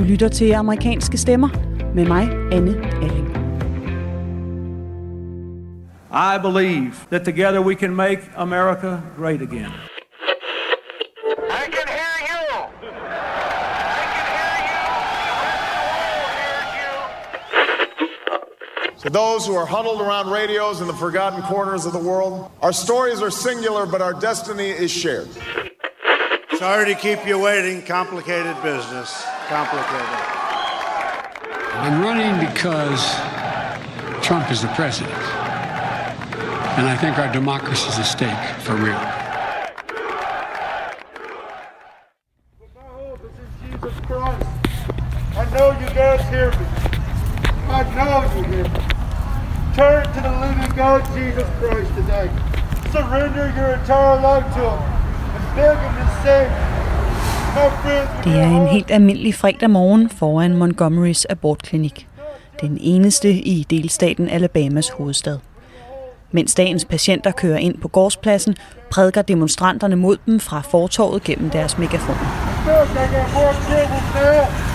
Du lytter til amerikanske stemmer med mig, Anne Alling. I believe that together we can make America great again. I can hear you. I can hear you. The whole world you. To those who are huddled around radios in the forgotten corners of the world, our stories are singular, but our destiny is shared. Sorry to keep you waiting. Complicated business. Complicated. I'm running because Trump is the president. And I think our democracy is at stake for real. My hope is in Jesus Christ. I know you guys hear me. I know you hear me. Turn to the living God, Jesus Christ, today. Surrender your entire life to Him and beg Him to save you. Det er en helt almindelig fredag morgen foran Montgomerys abortklinik. Den eneste i delstaten Alabamas hovedstad. Mens dagens patienter kører ind på gårdspladsen, prædiker demonstranterne mod dem fra fortorvet gennem deres megafoner.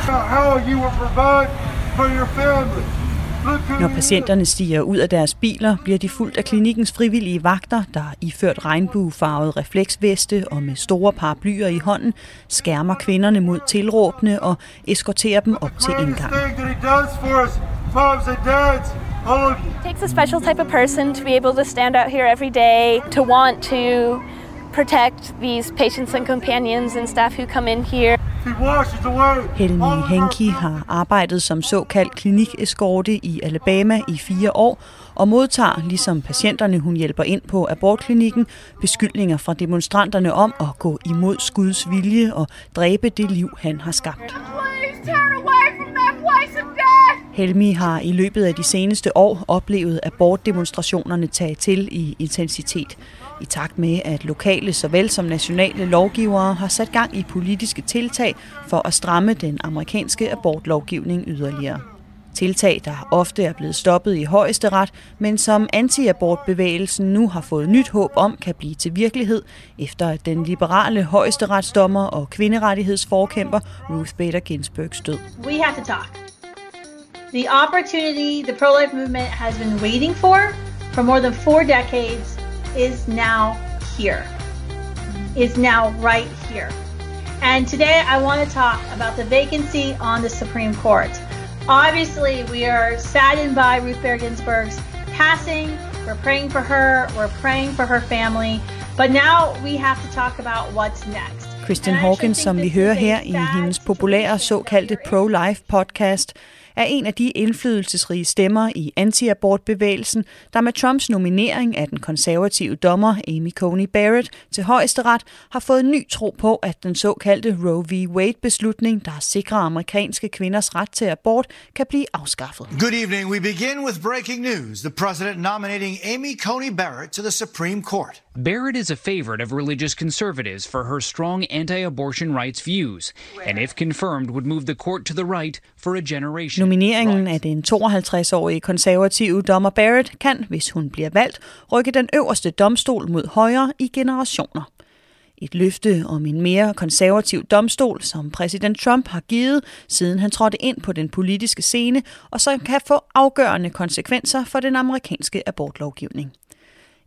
How you will provide for your family. Når patienterne stiger ud af deres biler, bliver de fuldt af klinikkens frivillige vagter, der iført regnbuefarvet refleksveste og med store paraplyer i hånden, skærmer kvinderne mod tilråbende og eskorterer dem op til indgangen. It takes a special type of person to be able to stand out here every day, to want to protect these patients and companions and staff who come in here. Helmi Henke har arbejdet som såkaldt klinikeskorte i Alabama i fire år og modtager, ligesom patienterne hun hjælper ind på abortklinikken, beskyldninger fra demonstranterne om at gå imod Guds vilje og dræbe det liv, han har skabt. Helmi har i løbet af de seneste år oplevet abortdemonstrationerne tage til i intensitet, i takt med at lokale såvel som nationale lovgivere har sat gang i politiske tiltag for at stramme den amerikanske abortlovgivning yderligere. Tiltag, der ofte er blevet stoppet i højesteret, men som antiabortbevægelsen nu har fået nyt håb om kan blive til virkelighed, efter at den liberale højesteretsdommer og kvinderettighedsforkæmper Ruth Bader Ginsburgs død. We have to talk. The opportunity the pro life movement has been waiting for for more than four decades is now here. Is now right here. And today I want to talk about the vacancy on the Supreme Court. Obviously, we are saddened by Ruth Bader Ginsburg's passing. We're praying for her, we're praying for her family. But now we have to talk about what's next. Kristen And I actually Hawkins, som vi hører her i hendes populære såkaldte pro-life podcast, er en af de indflydelsesrige stemmer i antiabortbevægelsen, der med Trumps nominering af den konservative dommer Amy Coney Barrett til højesteret har fået ny tro på, at den såkaldte Roe v. Wade-beslutning, der sikrer amerikanske kvinders ret til abort, kan blive afskaffet. Good evening. We begin with breaking news. The president nominating Amy Coney Barrett to the Supreme Court. Barrett is a favorite of religious conservatives for her strong anti abortion rights views, and if confirmed, would move the court to the right for a generation. Nomineringen af den 52-årige konservative dommer Barrett kan, hvis hun bliver valgt, rykke den øverste domstol mod højre i generationer. Et løfte om en mere konservativ domstol, som præsident Trump har givet, siden han trådte ind på den politiske scene, og som kan få afgørende konsekvenser for den amerikanske abortlovgivning.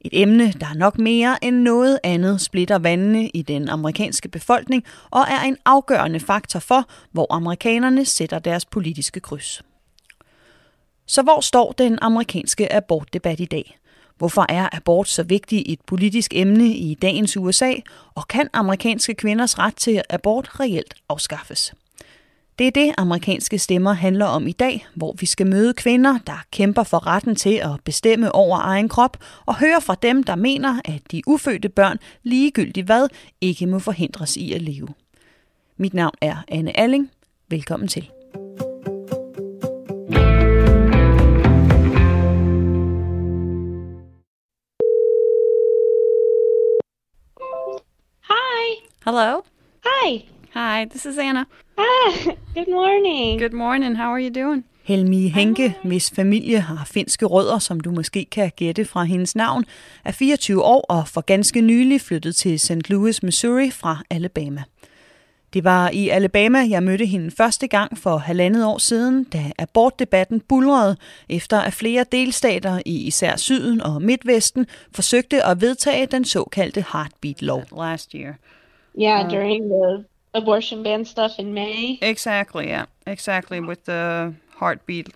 Et emne, der nok mere end noget andet splitter vandene i den amerikanske befolkning og er en afgørende faktor for, hvor amerikanerne sætter deres politiske kryds. Så hvor står den amerikanske abortdebat i dag? Hvorfor er abort så vigtig et politisk emne i dagens USA, og kan amerikanske kvinders ret til abort reelt afskaffes? Det er det, amerikanske stemmer handler om i dag, hvor vi skal møde kvinder, der kæmper for retten til at bestemme over egen krop, og høre fra dem, der mener, at de ufødte børn, ligegyldigt hvad, ikke må forhindres i at leve. Mit navn er Anne Alling. Velkommen til. Hi. Hello. Hi. Hi, this is Anna. Ah, good morning. Good morning. How are you doing? Helmi Henke, hvis familie har finske rødder, som du måske kan gætte fra hendes navn, er 24 år og for ganske nylig flyttet til St. Louis, Missouri fra Alabama. Det var i Alabama, jeg mødte hende første gang for halvandet år siden, da abortdebatten bulrede, efter at flere delstater i især syden og midtvesten forsøgte at vedtage den såkaldte heartbeat law. Last year. Yeah, uh, during the abortion ban stuff in May. Exactly, yeah. Exactly, with the heartbeat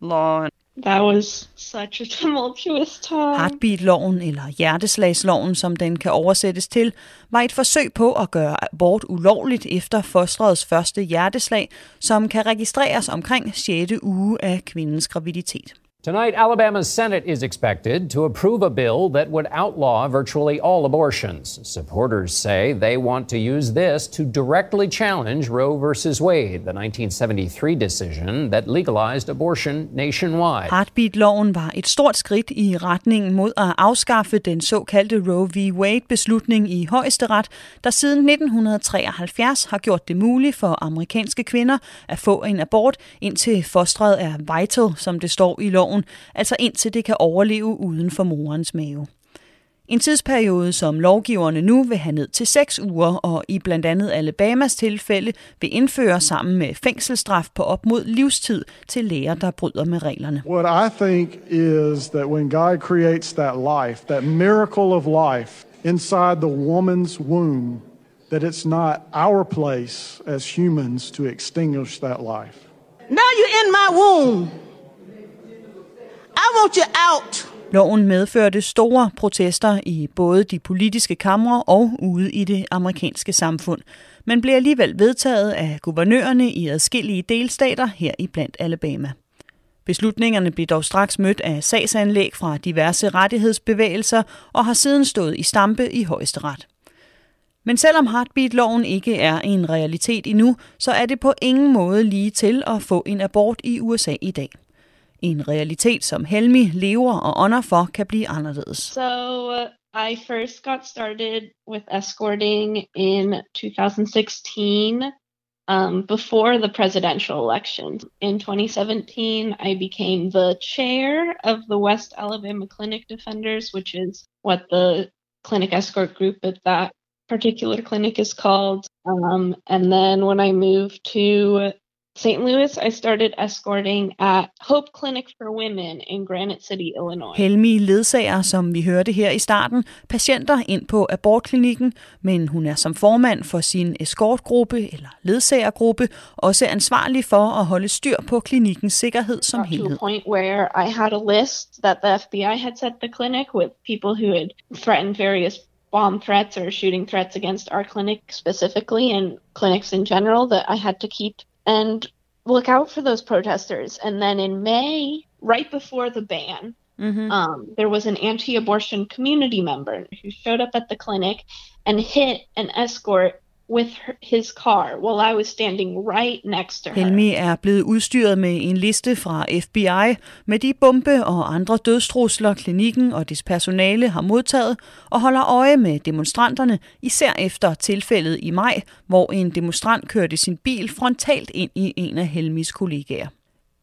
law. That was such a tumultuous time. Heartbeat-loven, eller hjerteslagsloven, som den kan oversættes til, var et forsøg på at gøre abort ulovligt efter fosterets første hjerteslag, som kan registreres omkring 6. uge af kvindens graviditet. Tonight, Alabama's Senate is expected to approve a bill that would outlaw virtually all abortions. Supporters say they want to use this to directly challenge Roe v. Wade, the 1973 decision that legalized abortion nationwide. Heartbeat-loven var et stort skridt i retningen mod at afskaffe den såkaldte Roe v. Wade-beslutning i højesteret, der siden 1973 har gjort det muligt for amerikanske kvinder at få en abort, indtil fostret er vital, som det står i loven loven, altså indtil det kan overleve uden for morens mave. En tidsperiode, som lovgiverne nu vil have ned til 6 uger, og i blandt andet Alabamas tilfælde vil indføre sammen med fængselsstraf på op mod livstid til læger, der bryder med reglerne. What I think is that when God creates that life, that miracle of life inside the woman's womb, that it's not our place as humans to extinguish that life. Now you're in my womb. I want you out. Loven medførte store protester i både de politiske kamre og ude i det amerikanske samfund, men blev alligevel vedtaget af guvernørerne i adskillige delstater her i blandt Alabama. Beslutningerne blev dog straks mødt af sagsanlæg fra diverse rettighedsbevægelser og har siden stået i stampe i højesteret. Men selvom Heartbeat-loven ikke er en realitet endnu, så er det på ingen måde lige til at få en abort i USA i dag. En realitet, som Helmi lever og ånder for, kan blive anderledes. So uh, I first got started with escorting in 2016 um, before the presidential election. In 2017, I became the chair of the West Alabama Clinic Defenders, which is what the clinic escort group at that particular clinic is called. Um, and then when I moved to St. Louis, I started escorting at Hope Clinic for Women in Granite City, Illinois. Helmi ledsager, som vi hørte her i starten, patienter ind på abortklinikken, men hun er som formand for sin eskortgruppe eller ledsagergruppe også ansvarlig for at holde styr på klinikkens sikkerhed som helhed. To a point where I had a list that the FBI had set the clinic with people who had threatened various bomb threats or shooting threats against our clinic specifically and clinics in general that I had to keep and look out for those protesters. And then in May, right before the ban, mm-hmm. um, there was an anti abortion community member who showed up at the clinic and hit an escort with his car while I was standing right next to her. Helmi er blevet udstyret med en liste fra FBI med de bombe og andre dødstrusler, klinikken og dets personale har modtaget og holder øje med demonstranterne, især efter tilfældet i maj, hvor en demonstrant kørte sin bil frontalt ind i en af Helmis kollegaer.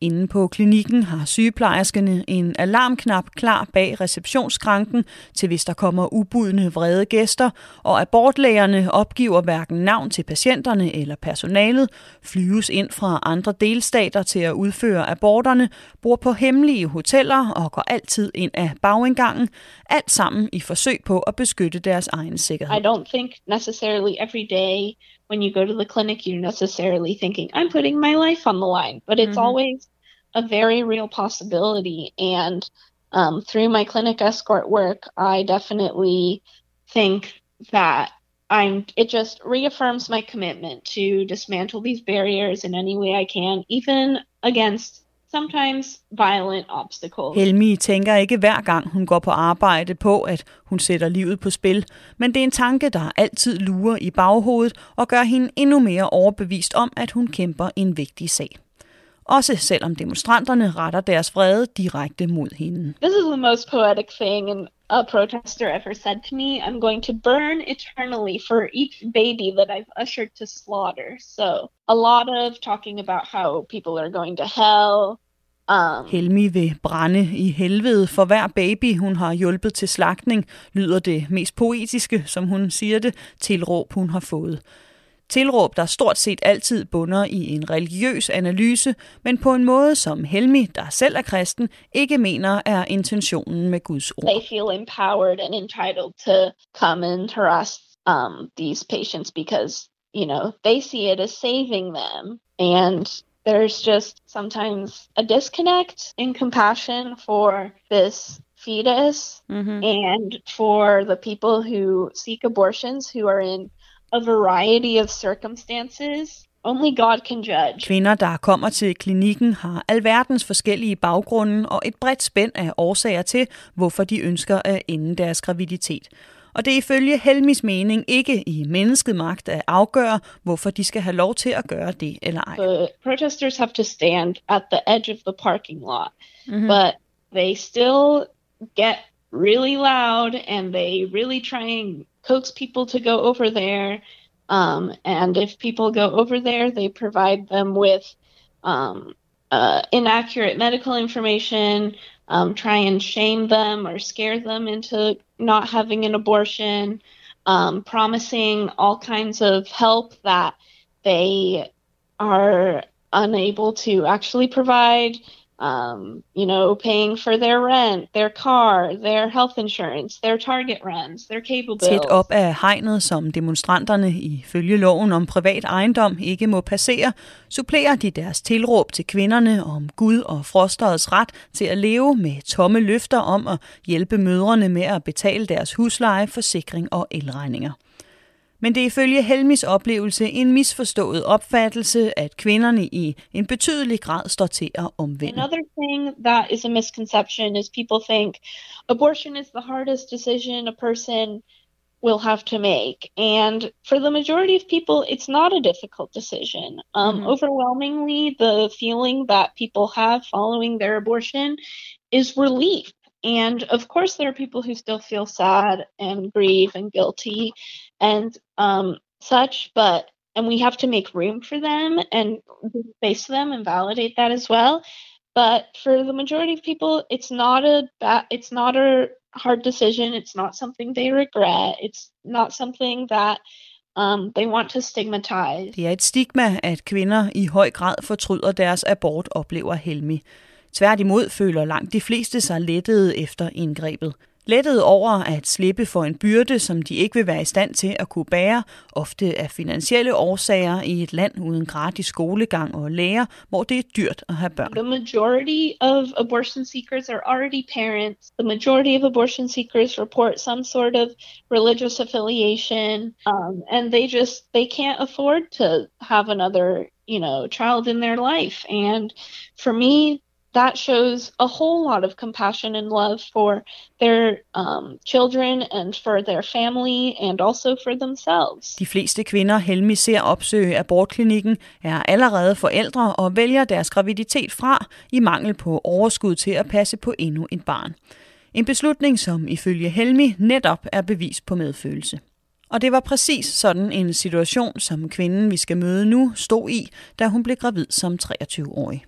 Inde på klinikken har sygeplejerskerne en alarmknap klar bag receptionsskranken til hvis der kommer ubudne vrede gæster, og abortlægerne opgiver hverken navn til patienterne eller personalet, flyves ind fra andre delstater til at udføre aborterne, bor på hemmelige hoteller og går altid ind af bagindgangen, alt sammen i forsøg på at beskytte deres egen sikkerhed. I don't think necessarily every day when you go to the clinic, you're necessarily thinking, I'm putting my life on the line, but it's mm-hmm. always a very real possibility. And um, through my clinic escort work, I definitely think that I'm it just reaffirms my commitment to dismantle these barriers in any way I can, even against sometimes violent obstacles. Helmi tænker ikke hver gang hun går på arbejde på, at hun sætter livet på spil, men det er en tanke, der altid lurer i baghovedet og gør hende endnu mere overbevist om, at hun kæmper en vigtig sag. også selvom demonstranterne retter deres vrede direkte mod hende. This is the most poetic thing and a protester ever said to me. I'm going to burn eternally for each baby that I've ushered to slaughter. So a lot of talking about how people are going to hell. Um, Helmi vil brænde i helvede for hver baby, hun har hjulpet til slagtning, lyder det mest poetiske, som hun siger det, tilråb hun har fået. Tilråb, der stort set altid bunder i en religiøs analyse, men på en måde, som Helmi, der selv er kristen, ikke mener er intentionen med Guds ord. They feel empowered and entitled to come and harass um, these patients because, you know, they see it as saving them. And there's just sometimes a disconnect in compassion for this fetus mm-hmm. and for the people who seek abortions who are in a variety of circumstances. Only God can judge. Kvinder, der kommer til klinikken, har alverdens forskellige baggrunde og et bredt spænd af årsager til, hvorfor de ønsker at ende deres graviditet. Og det er ifølge Helmis mening ikke i mennesket magt at afgøre, hvorfor de skal have lov til at gøre det eller ej. The protesters have to stand at the edge of the parking lot, Mhm. but they still get really loud and they really try and coax people to go over there. Um, and if people go over there, they provide them with um, uh, inaccurate medical information, um, try and shame them or scare them into not having an abortion, um, promising all kinds of help that they are unable to actually provide. Um, you know, paying for their rent, their car, their health insurance, their Target runs, their cable bills. Tæt op af hegnet, som demonstranterne ifølge loven om privat ejendom ikke må passere, supplerer de deres tilråb til kvinderne om Gud og frosterets ret til at leve med tomme løfter om at hjælpe mødrene med at betale deres husleje, forsikring og elregninger. Men det er ifølge Helmis oplevelse en misforstået opfattelse, at kvinderne i en betydelig grad står til at omvende. Another thing that is a misconception is people think abortion is the hardest decision a person will have to make. And for the majority of people, it's not a difficult decision. Um, Mhm. Overwhelmingly, the feeling that people have following their abortion is relief. And of course, there are people who still feel sad and grieve and guilty and um, such, but and we have to make room for them and face them and validate that as well. But for the majority of people, it's not a bad, it's not a hard decision. It's not something they regret. It's not something that um, they want to stigmatize. Det er et stigma, at kvinder i høj grad fortryder deres abort, oplever Helmi. Tværtimod føler langt de fleste sig lettede efter indgrebet. Lettet over at slippe for en byrde, som de ikke vil være i stand til at kunne bære, ofte af finansielle årsager i et land uden gratis skolegang og læger, hvor det er dyrt at have børn. The majority of abortion seekers are already parents. The majority of abortion seekers report some sort of religious affiliation, um, and they just they can't afford to have another you know child in their life. And for me, that shows a whole lot of compassion and love for their um, children and for their family and also for themselves. De fleste kvinder, Helmi ser opsøge abortklinikken, er allerede forældre og vælger deres graviditet fra i mangel på overskud til at passe på endnu et barn. En beslutning, som ifølge Helmi netop er bevis på medfølelse. Og det var præcis sådan en situation, som kvinden, vi skal møde nu, stod i, da hun blev gravid som 23-årig.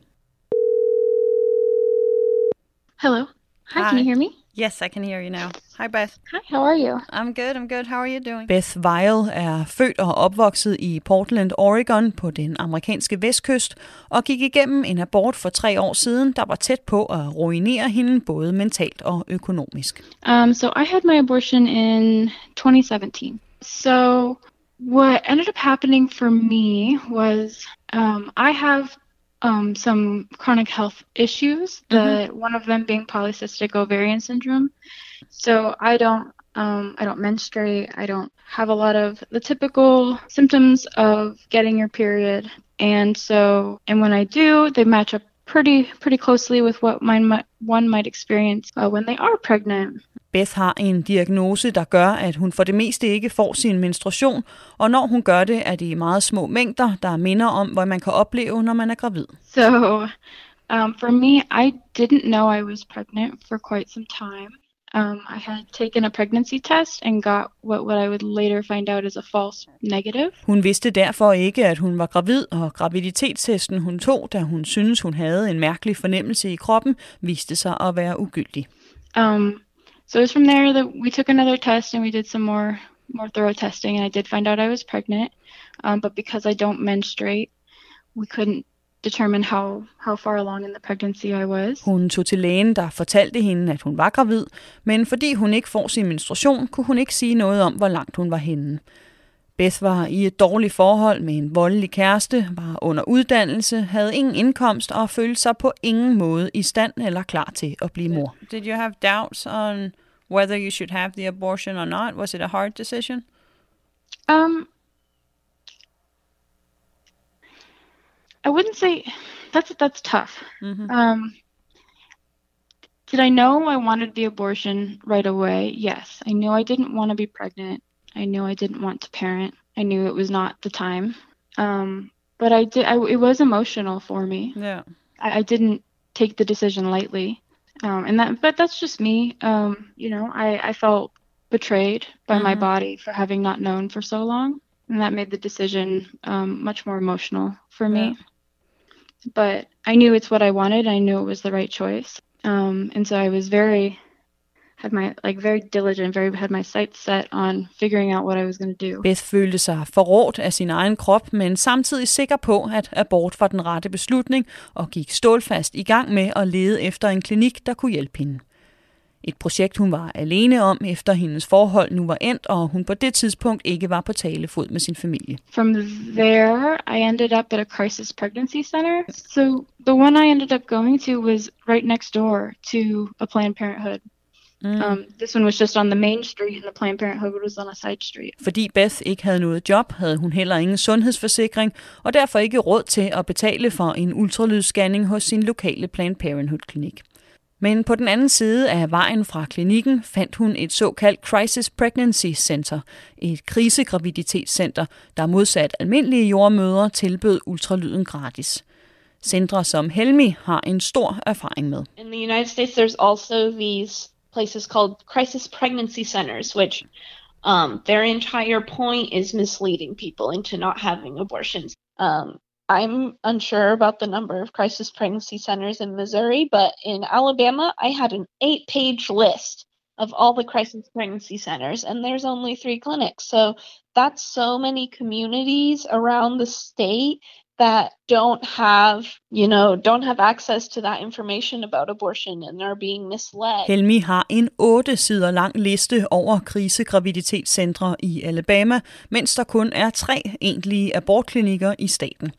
Hello. Hi, can you hear me? Yes, I can hear you now. Hi, Beth. Hi, how are you? I'm good, I'm good. How are you doing? Beth Weil er født og opvokset i Portland, Oregon på den amerikanske vestkyst og gik igennem en abort for tre år siden, der var tæt på at ruinere hende både mentalt og økonomisk. Um, so I had my abortion in 2017. So what ended up happening for me was um, I have um, some chronic health issues. The one of them being polycystic ovarian syndrome. So I don't um, I don't menstruate. I don't have a lot of the typical symptoms of getting your period. And so and when I do, they match up pretty pretty closely with what mine might, one might experience uh, when they are pregnant. Beth har en diagnose, der gør, at hun for det meste ikke får sin menstruation, og når hun gør det, er det i meget små mængder, der minder om, hvad man kan opleve, når man er gravid. So um, for me, I didn't know I was pregnant for quite some time. Um, I had taken a pregnancy test and got what, what I would later find out is a false negative. Hun vidste derfor ikke, at hun var gravid, og graviditetstesten hun tog, da hun syntes, hun havde en mærkelig fornemmelse i kroppen, viste sig at være ugyldig. Um, so it was from there that we took another test and we did some more more thorough testing, and I did find out I was pregnant. Um, but because I don't menstruate, we couldn't determine how, how far along in the pregnancy I was. Hun tog til lægen, der fortalte hende, at hun var gravid, men fordi hun ikke får sin menstruation, kunne hun ikke sige noget om, hvor langt hun var henne. Beth var i et dårligt forhold med en voldelig kæreste, var under uddannelse, havde ingen indkomst og følte sig på ingen måde i stand eller klar til at blive mor. Did you have doubts on whether you should have the abortion or not? Was it a hard decision? Um, I wouldn't say that's that's tough. Mm-hmm. Um, did I know I wanted the abortion right away? Yes, I knew I didn't want to be pregnant. I knew I didn't want to parent. I knew it was not the time. Um, but I did. I, it was emotional for me. Yeah. I, I didn't take the decision lightly, um, and that. But that's just me. Um, you know, I I felt betrayed by my Mhm. body for having not known for so long, and that made the decision um, much more emotional for me. Yeah. But I knew it's what I wanted. I knew it was the right choice, um, and so I was very had my like very diligent, very had my sights set on figuring out what I was going to do. Beth følte sig forrådt af sin egen krop, men samtidig sikker på, at abort var den rette beslutning, og gik stålfast i gang med at lede efter en klinik, der kunne hjælpe hende. Et projekt, hun var alene om, efter hendes forhold nu var endt, og hun på det tidspunkt ikke var på talefod med sin familie. From there, I ended up at a crisis pregnancy center. So the one I ended up going to was right next door to a Planned Parenthood. Mm. Um, this one was just on the main street, and the Planned Parenthood was on a side street. Fordi Beth ikke havde noget job, havde hun heller ingen sundhedsforsikring, og derfor ikke råd til at betale for en ultralydsscanning hos sin lokale Planned Parenthood-klinik. Men på den anden side af vejen fra klinikken fandt hun et såkaldt Crisis Pregnancy Center, et krisegraviditetscenter, der modsat almindelige jordmøder tilbød ultralyden gratis. Centre som Helmi har en stor erfaring med. In the United States, there's also these places called crisis pregnancy centers, which um, their entire point is misleading people into not having abortions. Um, I'm unsure about the number of crisis pregnancy centers in Missouri, but in Alabama, I had an eight page list of all the crisis pregnancy centers, and there's only three clinics. So that's so many communities around the state that don't have, you know, don't have access to that information about abortion and are being misled. Helmi har en 8 sider lang liste over krisegraviditetscentre i Alabama, mens der kun er tre egentlige abortklinikker i staten.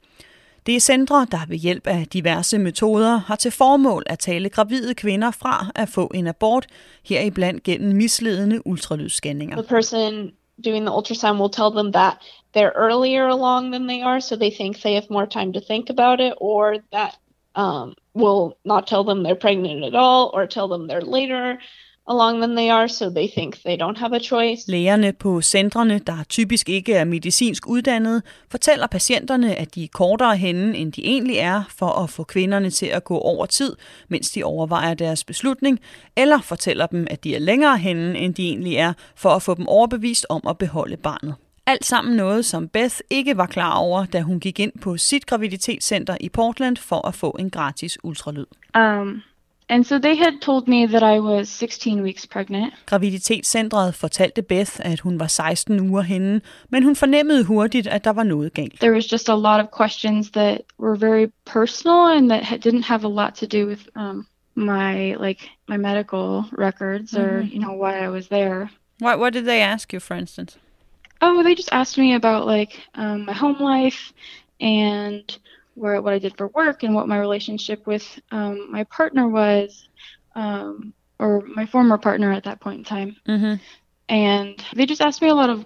Det er centre, der ved hjælp af diverse metoder har til formål at tale gravide kvinder fra at få en abort, heriblandt gennem misledende ultralydsscanninger. The person doing the ultrasound will tell them that they're earlier along than they are, so they think they have more time to think about it, or that um, will not tell them they're pregnant at all, or tell them they're later along than they are, so they think they don't have a choice. Lægerne på centrene, der typisk ikke er medicinsk uddannede, fortæller patienterne, at de er kortere henne, end de egentlig er, for at få kvinderne til at gå over tid, mens de overvejer deres beslutning, eller fortæller dem, at de er længere henne, end de egentlig er, for at få dem overbevist om at beholde barnet. Alt sammen noget, som Beth ikke var klar over, da hun gik ind på sit graviditetscenter i Portland for at få en gratis ultralyd. Um, and so they had told me that I was 16 weeks pregnant. Graviditetscentret fortalte Beth, at hun var 16 uger henne, men hun fornemmede hurtigt, at der var noget galt. There was just a lot of questions that were very personal and that didn't have a lot to do with um, my like my medical records or Mhm. you know why I was there. What, what did they ask you, for instance? Oh, they just asked me about like um, my home life and where what I did for work and what my relationship with um, my partner was, um, or my former partner at that point in time. Mm-hmm. And they just asked me a lot of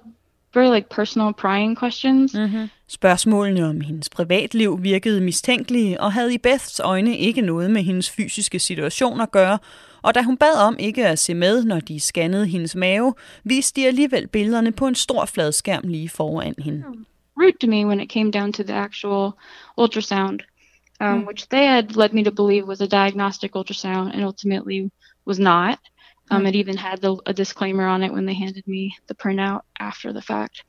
very like personal prying questions. Mm-hmm. Spørgsmålene om hendes privatliv virkede mistænkelige og havde i Beths øjne ikke noget med hendes fysiske situation at gøre, og da hun bad om ikke at se med, når de scannede hendes mave, viste de alligevel billederne på en stor fladskærm lige foran hende. Rude to me when it came down to the actual ultrasound, um, Mm. which they had led me to believe was a diagnostic ultrasound and ultimately was not. Um, Mm. It even had the, a disclaimer on it when they handed me the printout after the fact.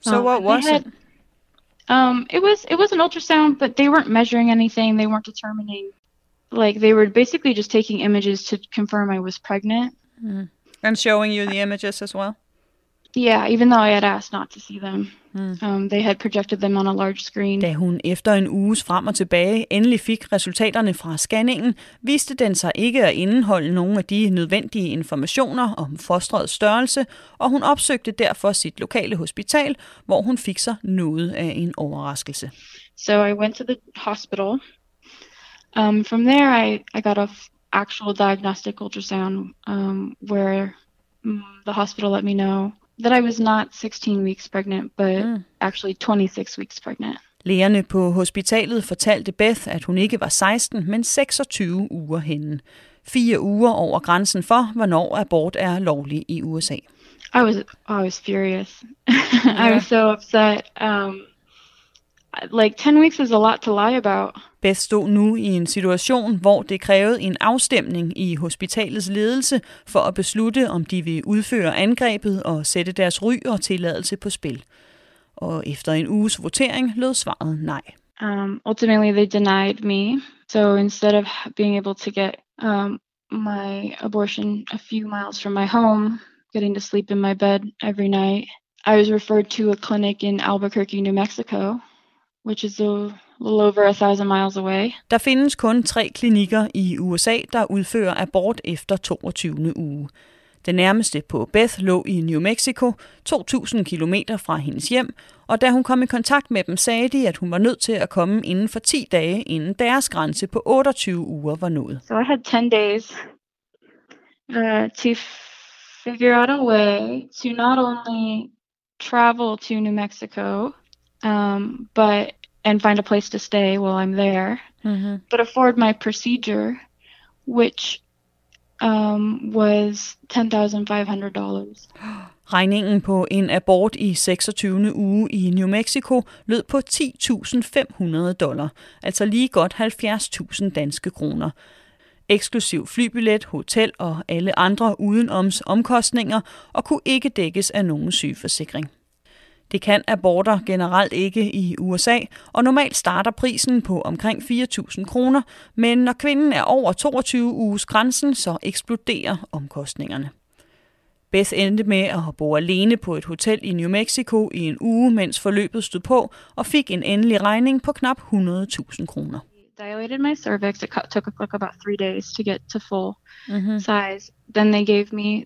So Um, what was had- it? Um, it was it was an ultrasound, but they weren't measuring anything. They weren't determining. Like they were basically just taking images to confirm I was pregnant. Mm. And showing you the images as well? Yeah, even though I had asked not to see them, mm. um, they had projected them on a large screen. Da hun efter en uges frem og tilbage endelig fik resultaterne fra scanningen, viste den sig ikke at indeholde nogen af de nødvendige informationer om fosterets størrelse, og hun opsøgte derfor sit lokale hospital, hvor hun fik sig noget af en overraskelse. So I went to the hospital. Um, from there, I, I got a actual diagnostic ultrasound um, where mm, the hospital let me know that I was not 16 weeks pregnant, but mm. actually 26 weeks pregnant. Lægerne på hospitalet fortalte Beth, at hun ikke var 16, men 26 uger henne. Fire uger over grænsen for, hvornår abort er lovlig i USA. I was I was furious. I was so upset. Um, like 10 weeks is a lot to lie about. Beth stod nu i en situation, hvor det krævede en afstemning i hospitalets ledelse for at beslutte, om de vil udføre angrebet og sætte deres ry og tilladelse på spil. Og efter en uges votering lød svaret nej. Um, ultimately, they denied me. So instead of being able to get um, my abortion a few miles from my home, getting to sleep in my bed every night, I was referred to a clinic in Albuquerque, New Mexico, which is a little over a thousand miles away. Der findes kun tre klinikker i USA, der udfører abort efter 22. uge. Den nærmeste på Beth lå i New Mexico, 2.000 km fra hendes hjem, og da hun kom i kontakt med dem, sagde de, at hun var nødt til at komme inden for 10 dage, inden deres grænse på 28 uger var nået. So I had 10 days uh, to figure out a way to not only travel to New Mexico, um, but and find a place to stay while I'm there, mm-hmm. but afford my procedure, which um, was $10,500. Regningen på en abort i 26. uge i New Mexico lød på 10.500 dollar, altså lige godt 70.000 danske kroner. Eksklusiv flybillet, hotel og alle andre udenoms omkostninger og kunne ikke dækkes af nogen sygeforsikring. Det kan aborter generelt ikke i USA, og normalt starter prisen på omkring 4.000 kroner, men når kvinden er over 22 uges grænsen, så eksploderer omkostningerne. Beth endte med at bo alene på et hotel i New Mexico i en uge, mens forløbet stod på, og fik en endelig regning på knap 100.000 kroner. Dilated my cervix. It took like about three days to get to full Mhm. size. Then they gave me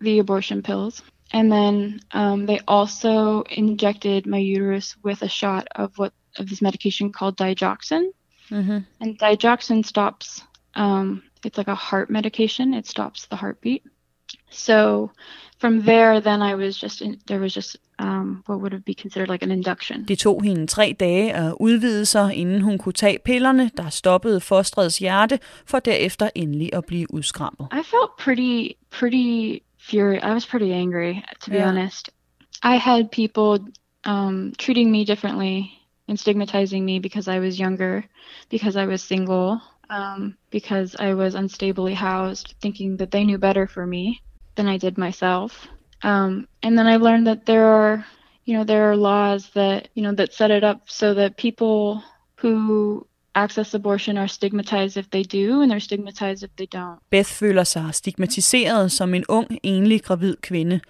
the abortion pills. And then um, they also injected my uterus with a shot of what of this medication called digoxin. Mm-hmm. And digoxin stops. Um, it's like a heart medication. It stops the heartbeat. So from there, then I was just in, there was just um, what would be considered like an induction. Det tog hende tre dage at udvide sig, inden hun kunne tage pillerne, der stoppede fosterets hjerte, for derefter endelig at blive udskrabet. I felt pretty pretty furious. I was pretty angry, to be Yeah. honest. I had people um, treating me differently and stigmatizing me because I was younger, because I was single, um, because I was unstably housed, thinking that they knew better for me than I did myself. Um, and then I learned that there are, you know, there are laws that you know that set it up so that people who access abortion are stigmatized if they do, and they're stigmatized if they don't. Beth føler sig stigmatiseret som en ung, enlig gravid kvinde.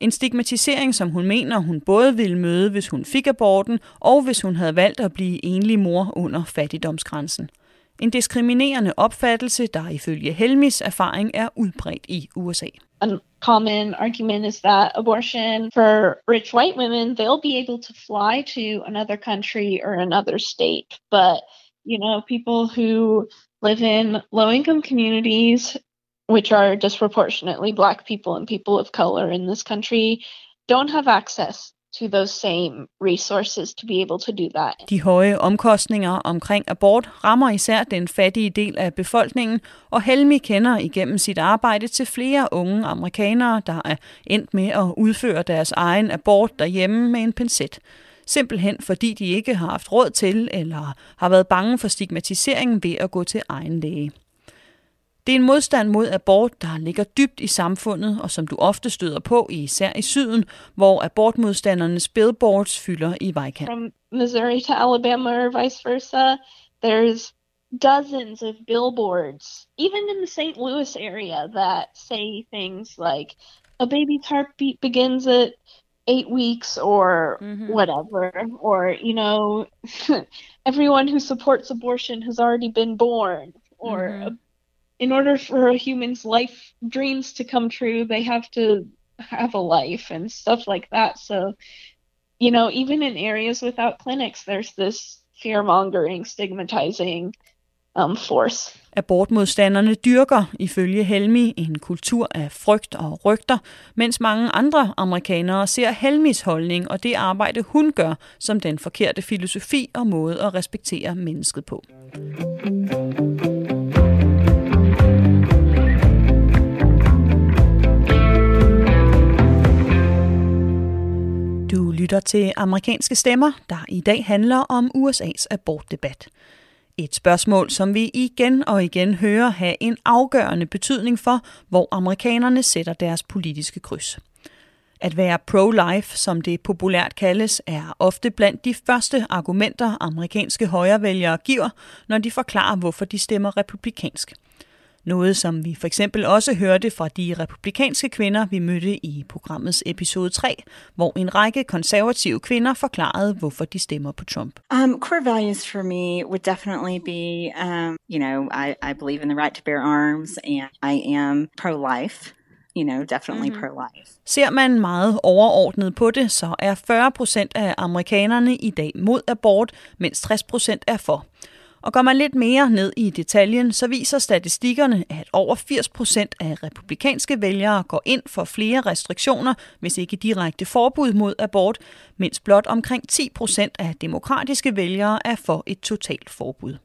En stigmatisering, som hun mener, hun både ville møde, hvis hun fik aborten, og hvis hun havde valgt at blive enlig mor under fattigdomsgrænsen. En diskriminerende opfattelse, der ifølge Helmis erfaring er udbredt i USA. A common argument is that abortion for rich white women, they'll be able to fly to another country or another state. But, you know, people who live in low income communities, which are disproportionately black people and people of color in this country, don't have access to those same resources to be able to do that. De høje omkostninger omkring abort rammer især den fattige del af befolkningen, og Helmi kender igennem sit arbejde til flere unge amerikanere, der er endt med at udføre deres egen abort derhjemme med en pincet. Simpelthen fordi de ikke har haft råd til eller har været bange for stigmatiseringen ved at gå til egen læge. Det er en modstand mod abort, der ligger dybt i samfundet, og som du ofte støder på, især i syden, hvor abortmodstandernes billboards fylder i vejkant. From Missouri to Alabama or vice versa, there's dozens of billboards, even in the St. Louis area, that say things like, a baby's heartbeat begins at eight weeks or whatever or you know everyone who supports abortion has already been born or Mhm. in order for a human's life dreams to come true they have to have a life and stuff like that. So you know even in areas without clinics there's this fear mongering stigmatizing um, force Abortmodstanderne dyrker, ifølge Helmi, en kultur af frygt og rygter, mens mange andre amerikanere ser Helmis holdning og det arbejde, hun gør, som den forkerte filosofi og måde at respektere mennesket på. Du lytter til amerikanske stemmer, der i dag handler om USA's abortdebat. Et spørgsmål, som vi igen og igen hører have en afgørende betydning for, hvor amerikanerne sætter deres politiske kryds. At være pro-life, som det populært kaldes, er ofte blandt de første argumenter, amerikanske højrevælgere giver, når de forklarer, hvorfor de stemmer republikansk. Noget, som vi for eksempel også hørte fra de republikanske kvinder, vi mødte i programmets episode 3, hvor en række konservative kvinder forklarede, hvorfor de stemmer på Trump. Um, core values for me would definitely be, um, you know, I, I believe in the right to bear arms and I am pro life, you know, definitely Mhm. pro life. Ser man meget overordnet på det, så er 40 procent af amerikanerne i dag mod abort, mens 60 procent er for. Og går man lidt mere ned i detaljen, så viser statistikkerne, at over 80 procent af republikanske vælgere går ind for flere restriktioner, hvis ikke direkte forbud mod abort, mens blot omkring 10 procent af demokratiske vælgere er for et totalt forbud.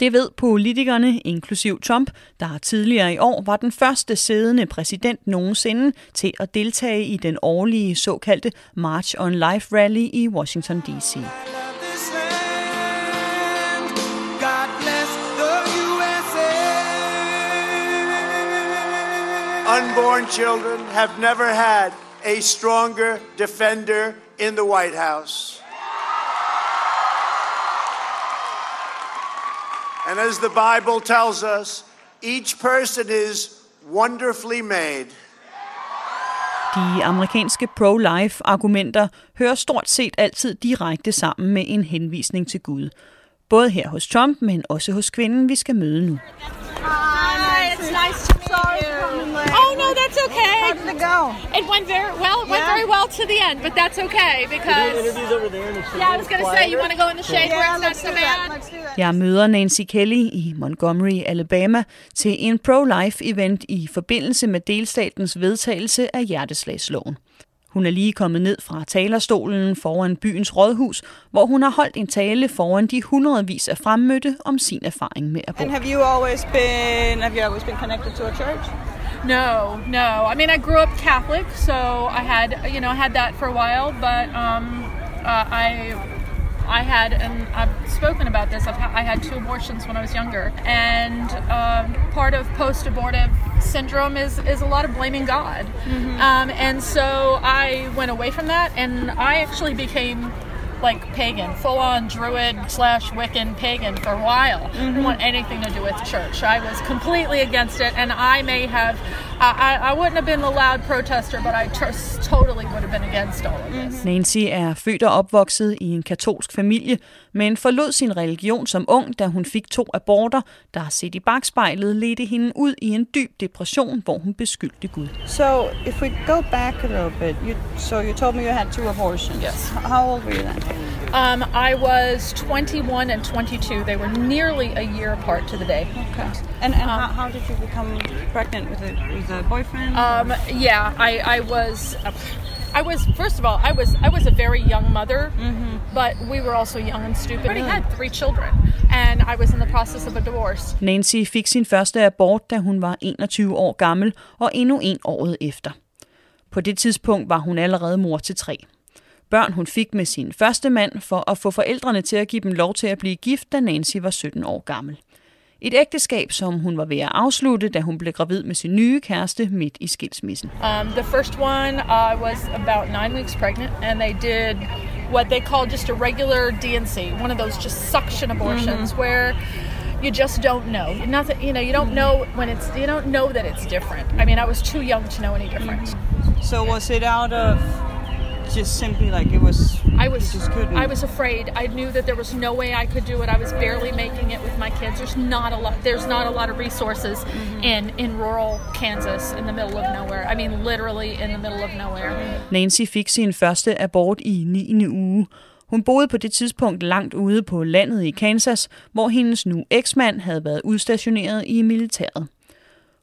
Det ved politikerne, inklusiv Trump, der tidligere i år var den første siddende præsident nogensinde til at deltage i den årlige såkaldte March on Life Rally i Washington D.C. Unborn children have never had a stronger defender in the White House. And as the Bible tells us, each person is wonderfully made. De amerikanske pro-life argumenter hører stort set altid direkte sammen med en henvisning til Gud. Både her hos Trump, men også hos kvinden, vi skal møde nu. You. Oh no, that's okay. How did it go? It went very well. It went Yeah? very well to the end, but that's okay because. over there in the shade. Yeah, I was gonna say, you want to go in the shade Yeah, where it's not so bad. Jeg møder Nancy Kelly i Montgomery, Alabama, til en pro-life event i forbindelse med delstatens vedtagelse af hjerteslagsloven. Hun er lige kommet ned fra talerstolen foran byens rådhus, hvor hun har holdt en tale foran de hundredvis af fremmødte om sin erfaring med abort. And have you always been have you always been connected to a church? No, no. I mean, I grew up Catholic, so I had, you know, had that for a while, but um, uh, I. I had, and I've spoken about this. I've ha- I had two abortions when I was younger, and um, part of post-abortive syndrome is is a lot of blaming God. Um, and so I went away from that, and I actually became like pagan, full-on Druid slash Wiccan pagan for a while. I didn't want anything to do with church. I was completely against it, and I may have, I, I, I wouldn't have been a loud protester, but I t- totally would have been against all of this. Nancy er født og opvokset i en katolsk familie, men forlod sin religion som ung, da hun fik to aborter, der set i bagspejlet ledte hende ud i en dyb depression, hvor hun beskyldte Gud. So if we go back a little bit, you so you told me you had two abortions. Yes. How old were you then? Um, I was 21 and 22. They were nearly a year apart to the day. Okay. And, and how, how did you become pregnant with a with a boyfriend? Um, yeah, I, I was. I was first of all, I was I was a very young mother, but we were also young and stupid. I already had three children, and I was in the process of a divorce. Nancy fik sin første abort, da hun var 21 år gammel, og endnu en året efter. På det tidspunkt var hun allerede mor til tre. Børn hun fik med sin første mand for at få forældrene til at give dem lov til at blive gift, da Nancy var 17 år gammel. Et ægteskab, som hun var ved at afslutte, da hun blev gravid med sin nye kæreste midt i skilsmissen. Um, the first one, I was about nine weeks pregnant, and they did what they call just a regular DNC, one of those just suction abortions where you just don't know. Nothing, you know, you don't know when it's, you don't know that it's different. I mean, I was too young to know any different. So was it out of just simply like it was? I was just couldn't. I was afraid. I knew that there was no way I could do it. I was barely making it with my kids. There's not a lot. There's not a lot of resources Mm-hmm. in in rural Kansas, in the middle of nowhere. I mean, literally in the middle of nowhere. Nancy fik sin første abort i 9. uge. Hun boede på det tidspunkt langt ude på landet i Kansas, hvor hendes nu eksmand havde været udstationeret i militæret.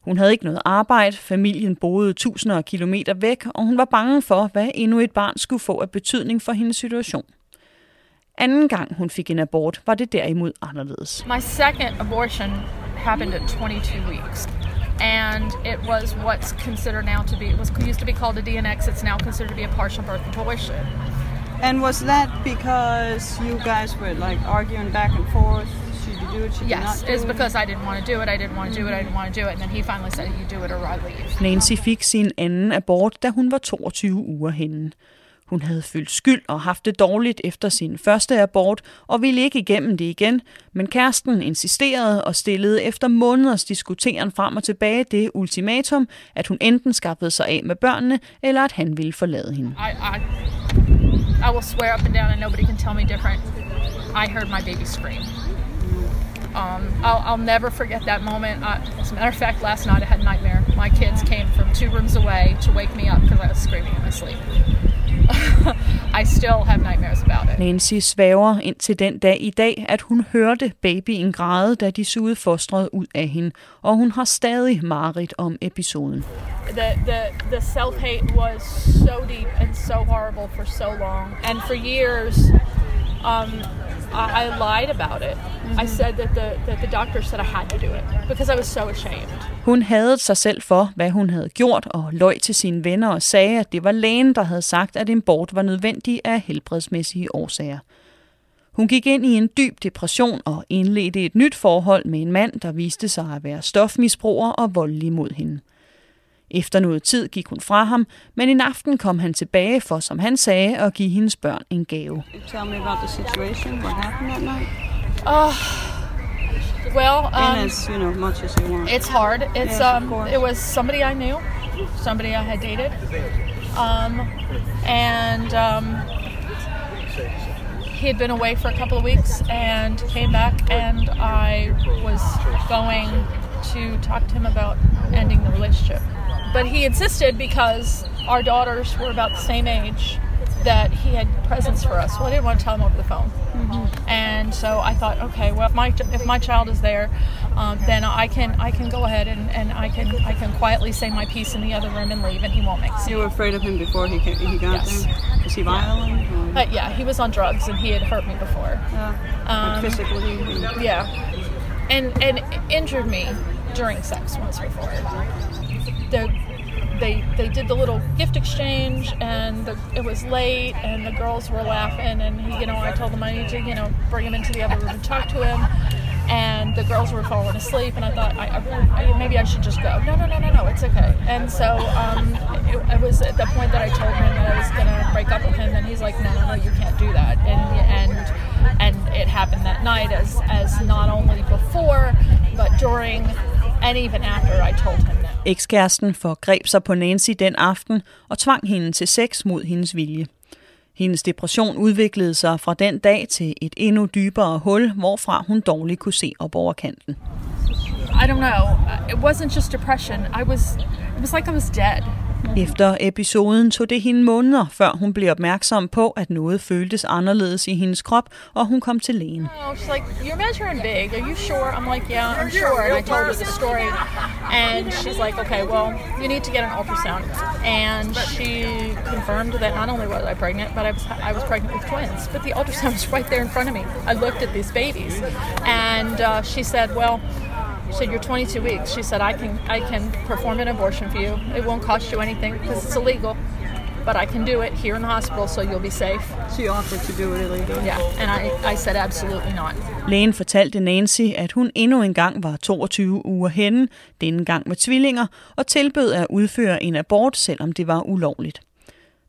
Hun havde ikke noget arbejde, familien boede tusinder af kilometer væk, og hun var bange for, hvad endnu et barn skulle få af betydning for hendes situation. Anden gang hun fik en abort, var det derimod anderledes. My second abortion happened at 22 weeks. And it was what's considered now to be, it was used to be called a DNX, it's now considered to be a partial birth abortion. And was that because you guys were like arguing back and forth? You do it? Should you Yes, it's it? because I didn't want to do it, I didn't want to do it, I didn't want to do it, and then he finally said, you do it or I leave. Nancy fik sin anden abort, da hun var 22 uger henne. Hun havde følt skyld og haft det dårligt efter sin første abort og ville ikke igennem det igen, men kæresten insisterede og stillede efter måneders diskuteren frem og tilbage det ultimatum, at hun enten skaffede sig af med børnene, eller at han ville forlade hende. I, I, I will swear up and down, and nobody can tell me different. I heard my baby scream. Um, I'll, I'll never forget that moment. Uh, as a matter of fact, last night I had a nightmare. My kids came from two rooms away to wake me up because I was screaming in my sleep. I still have nightmares about it. Nancy svæver indtil den dag i dag, at hun hørte babyen græde, da de sugede fostret ud af hende, og hun har stadig mareridt om episoden. The, the, the self hate was so deep and so horrible for so long. And for years, um, I, I lied about it. I said that the, that the doctor said I had to do it because I was so ashamed. Hun hadede sig selv for, hvad hun havde gjort, og løj til sine venner og sagde, at det var lægen, der havde sagt, at en bort var nødvendig af helbredsmæssige årsager. Hun gik ind i en dyb depression og indledte et nyt forhold med en mand, der viste sig at være stofmisbruger og voldelig mod hende. Efter noget tid gik hun fra ham, men en aften kom han tilbage for, som han sagde, at give hendes børn en gave. Tell me about the situation. What happened that night? Oh, well, In um, as you know much as you want. It's hard. It's Yes, um, it was somebody I knew, somebody I had dated, um, and um, he had been away for a couple of weeks and came back, and I was going to talk to him about ending the relationship, but he insisted because our daughters were about the same age that he had presents for us. Well, I didn't want to tell him over the phone. And so I thought, okay, well, if my if my child is there, um, then I can I can go ahead and, and I can I can quietly say my piece in the other room and leave, and he won't make a scene. You were afraid of him before he came, he got Yes. there. Was he violent? But yeah, he was on drugs and he had hurt me before. Like physically? Yeah, and and injured me during sex once before. The, they they did the little gift exchange and the, it was late and the girls were laughing and he, you know I told them I need to you know bring him into the other room and talk to him. And the girls were falling asleep and I thought I, I I, maybe I should just go. No no no no no it's okay. And so um, it, it was at the point that I told him that I was gonna break up with him and he's like no no no you can't do that. And and and it happened that night as as not only before but during and even after I told him that. Ekskæresten forgreb sig på Nancy den aften og tvang hende til sex mod hendes vilje. Hendes depression udviklede sig fra den dag til et endnu dybere hul, hvorfra hun dårligt kunne se op over kanten. I don't know. It wasn't just depression. I was it was like I was dead. Efter episoden tog det hende måneder, før hun blev opmærksom på, at noget føltes anderledes i hendes krop, og hun kom til lægen. Oh, she's like, "You're measuring big. Are you sure?" I'm like, "Yeah, I'm sure." And I told her the story, and she's like, "Okay, well, you need to get an ultrasound." And she confirmed that not only was I pregnant, but I was I was pregnant with twins. But the ultrasound was right there in front of me. I looked at these babies, and uh, she said, "Well." She said, "You're 22 weeks." She said, "I can I can perform an abortion for you. It won't cost you anything because it's illegal, but I can do it here in the hospital, so you'll be safe." She offered to do it illegally. Yeah, and I I said absolutely not. Lægen fortalte Nancy, at hun endnu en gang var 22 uger henne, denne gang med tvillinger, og tilbød at udføre en abort, selvom det var ulovligt.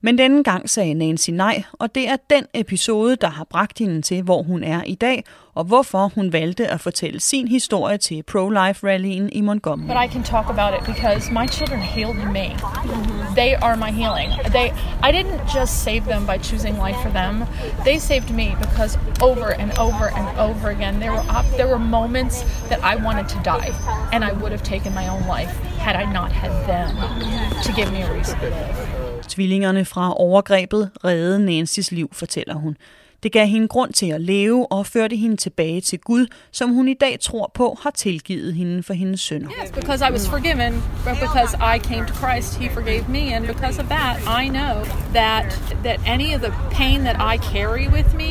Men denne gang sagde Nancy nej, og det er den episode, der har bragt hende til, hvor hun er i dag, og hvorfor hun valgte at fortælle sin historie til pro-life-rallyen i Montgomery. But I can talk about it because my children healed me. They are my healing. They, I didn't just save them by choosing life for them. They saved me because over and over and over again, there were op- there were moments that I wanted to die, and I would have taken my own life had I not had them to give me a reason. Tvillingerne fra overgrebet reddede Nancys liv, fortæller hun. Det gav hende grund til at leve og førte hende tilbage til Gud, som hun i dag tror på har tilgivet hende for hendes synder. Yes, because I was forgiven, but because I came to Christ, He forgave me, and because of that, I know that that any of the pain that I carry with me,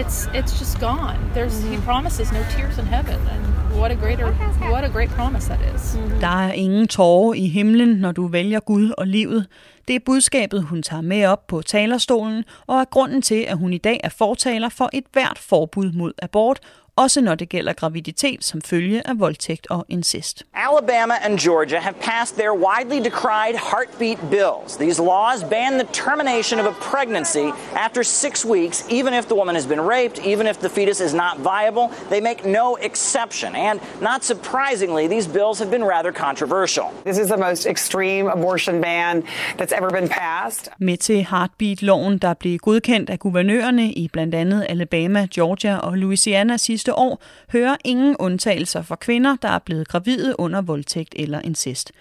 it's it's just gone. There's He promises no tears in heaven, and what a greater what a great promise that is. Der er ingen tårer i himlen, når du vælger Gud og livet. Det er budskabet, hun tager med op på talerstolen, og er grunden til, at hun i dag er fortaler for et hvert forbud mod abort, også når det gælder graviditet som følge af voldtægt og incest. Alabama and Georgia have passed their widely decried heartbeat bills. These laws ban the termination of a pregnancy after six weeks, even if the woman has been raped, even if the fetus is not viable. They make no exception. And not surprisingly, these bills have been rather controversial. This is the most extreme abortion ban that's ever been passed. Med til Heartbeat-loven, der blev godkendt af guvernørerne i blandt andet Alabama, Georgia og Louisiana sidste år, hører ingen undtagelser for kvinder, der er blevet gravide under voldtægt eller incest.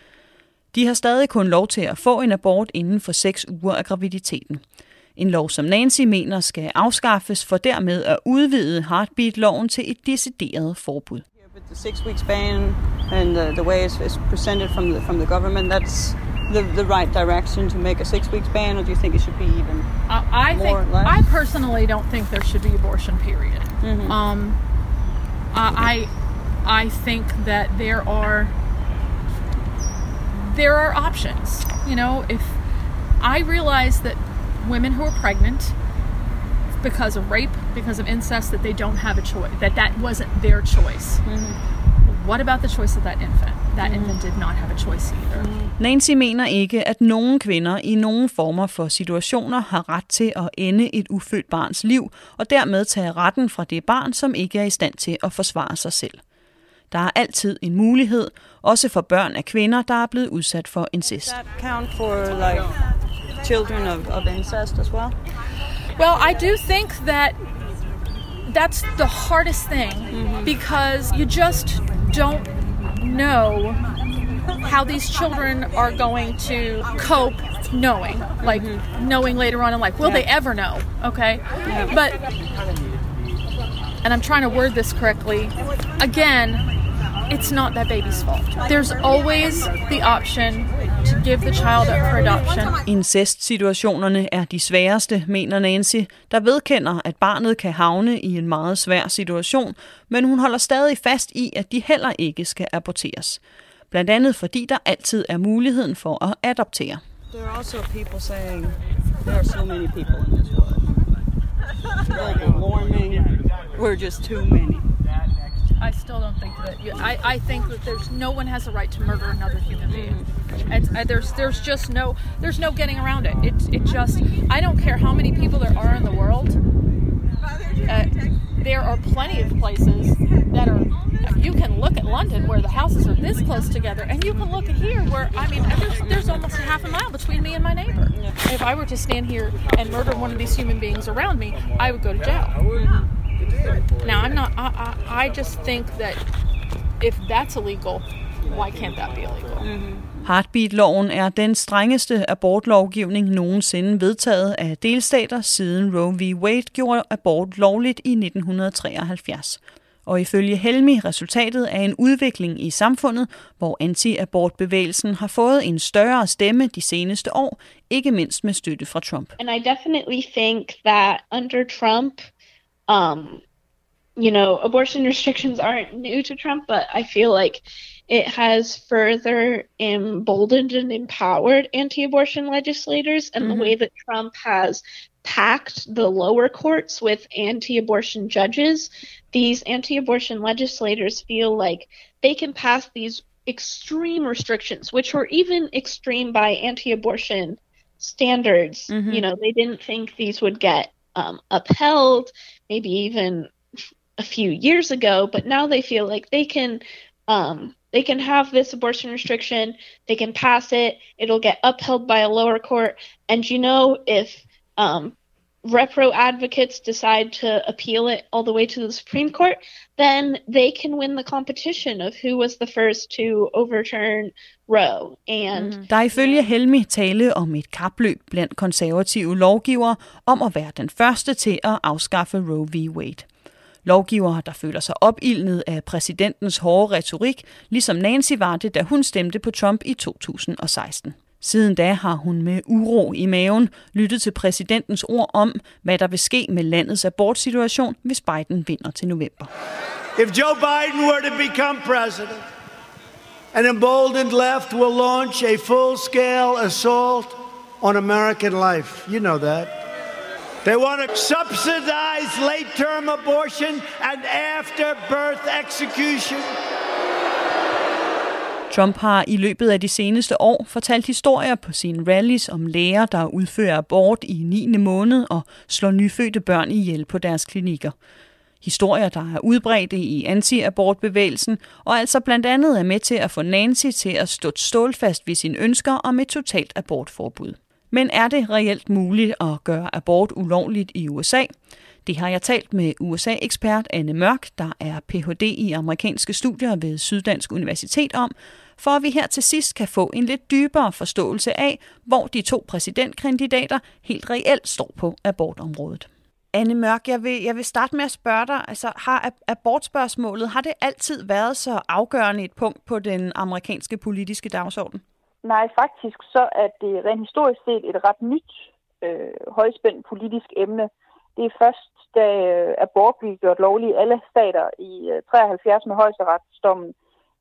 De har stadig kun lov til at få en abort inden for 6 uger af graviditeten. En lov, som Nancy mener skal afskaffes for dermed at udvide Heartbeat-loven til et decideret forbud. But the six weeks ban and the, the way it's, it's presented from the from the government, that's the, the right direction to make a six weeks ban, or do you think it should be even I, I more think or less? I personally don't think there should be abortion. Period. Um, I I I think that there are there are options. You know, if I realize that women who are pregnant because of rape, because of incest, that they don't have a choice. That that wasn't their choice. Mm-hmm. What about the choice of that infant? That infant did not have a choice either. Nancy mener ikke, at nogen kvinder i nogen former for situationer har ret til at ende et ufødt barns liv, og dermed tage retten fra det barn, som ikke er i stand til at forsvare sig selv. Der er altid en mulighed, også for børn af kvinder, der er blevet udsat for incest. Does that count for like children of, of incest as well? Well, I do think that that's the hardest thing because you just don't know how these children are going to cope knowing like mm-hmm. knowing later on in life. Will they ever know okay? But and i'm trying to word this correctly again it's not that baby's fault there's always the option to give the child up for adoption Incest-situationerne er de sværeste, mener Nancy, der vedkender, at barnet kan havne i en meget svær situation, men hun holder stadig fast i, at de heller ikke skal aborteres. Blandt andet fordi der altid er muligheden for at adoptere. There are also people saying there are so many people in this world. Global warming, we're just too many. I still don't think that. You, I, I think that there's no one has a right to murder another human being. It's, uh, there's there's just no there's no getting around it. It it just I don't care how many people there are in the world. Uh, there are plenty of places that are. You can look at London where the houses are this close together, and you can look at here where I mean there's, there's almost a half a mile between me and my neighbor. If I were to stand here and murder one of these human beings around me, I would go to jail. Now I'm not. I, I, I just think that if that's illegal, why can't that be illegal? Heartbeat-loven er den strengeste abortlovgivning nogensinde vedtaget af delstater siden Roe v. Wade gjorde abort lovligt i 1973. Og ifølge Helmi resultatet af en udvikling i samfundet, hvor anti-abortbevægelsen har fået en større stemme de seneste år, ikke mindst med støtte fra Trump. And I definitely think that under Trump, um, you know, abortion restrictions aren't new to Trump, but I feel like it has further emboldened and empowered anti abortion legislators and Mhm. the way that Trump has packed the lower courts with anti abortion judges. These anti abortion legislators feel like they can pass these extreme restrictions, which were even extreme by anti abortion standards. You know, they didn't think these would get um, upheld, maybe even a few years ago, but now they feel like they can um, they can have this abortion restriction, they can pass it, it'll get upheld by a lower court, and you know if um, repro advocates decide to appeal it all the way to the Supreme Court, then they can win the competition of who was the first to overturn Roe. And Der er ifølge Helmi tale om et kapløb blandt konservative lovgivere om at være den første til at afskaffe Roe v. Wade. Lovgivere, der føler sig opildnet af præsidentens hårde retorik, ligesom Nancy var det, da hun stemte på Trump i 2016. Siden da har hun med uro i maven lyttet til præsidentens ord om, hvad der vil ske med landets abortsituation, hvis Biden vinder til november. If Joe Biden were to become president, an emboldened left will launch a full scale assault on American life. You know that. They want to subsidize late term abortion and afterbirth execution. Trump har i løbet af de seneste år fortalt historier på sine rallies om læger, der udfører abort i 9. måned og slår nyfødte børn ihjel på deres klinikker. Historier, der er udbredte i anti-abortbevægelsen, og altså blandt andet er med til at få Nancy til at stå stålfast ved sine ønsker om et totalt abortforbud. Men er det reelt muligt at gøre abort ulovligt i USA? Det har jeg talt med USA-ekspert Anne Mørk, der er Ph.D. i amerikanske studier ved Syddansk Universitet om, for at vi her til sidst kan få en lidt dybere forståelse af, hvor de to præsidentkandidater helt reelt står på abortområdet. Anne Mørk, jeg vil, jeg vil starte med at spørge dig, altså har abortspørgsmålet, har det altid været så afgørende et punkt på den amerikanske politiske dagsorden? Nej, faktisk så er det rent historisk set et ret nyt øh, højspændt politisk emne. Det er først, da øh, abort blev gjort lovlig i alle stater i øh, 73 med højesteretsdommen,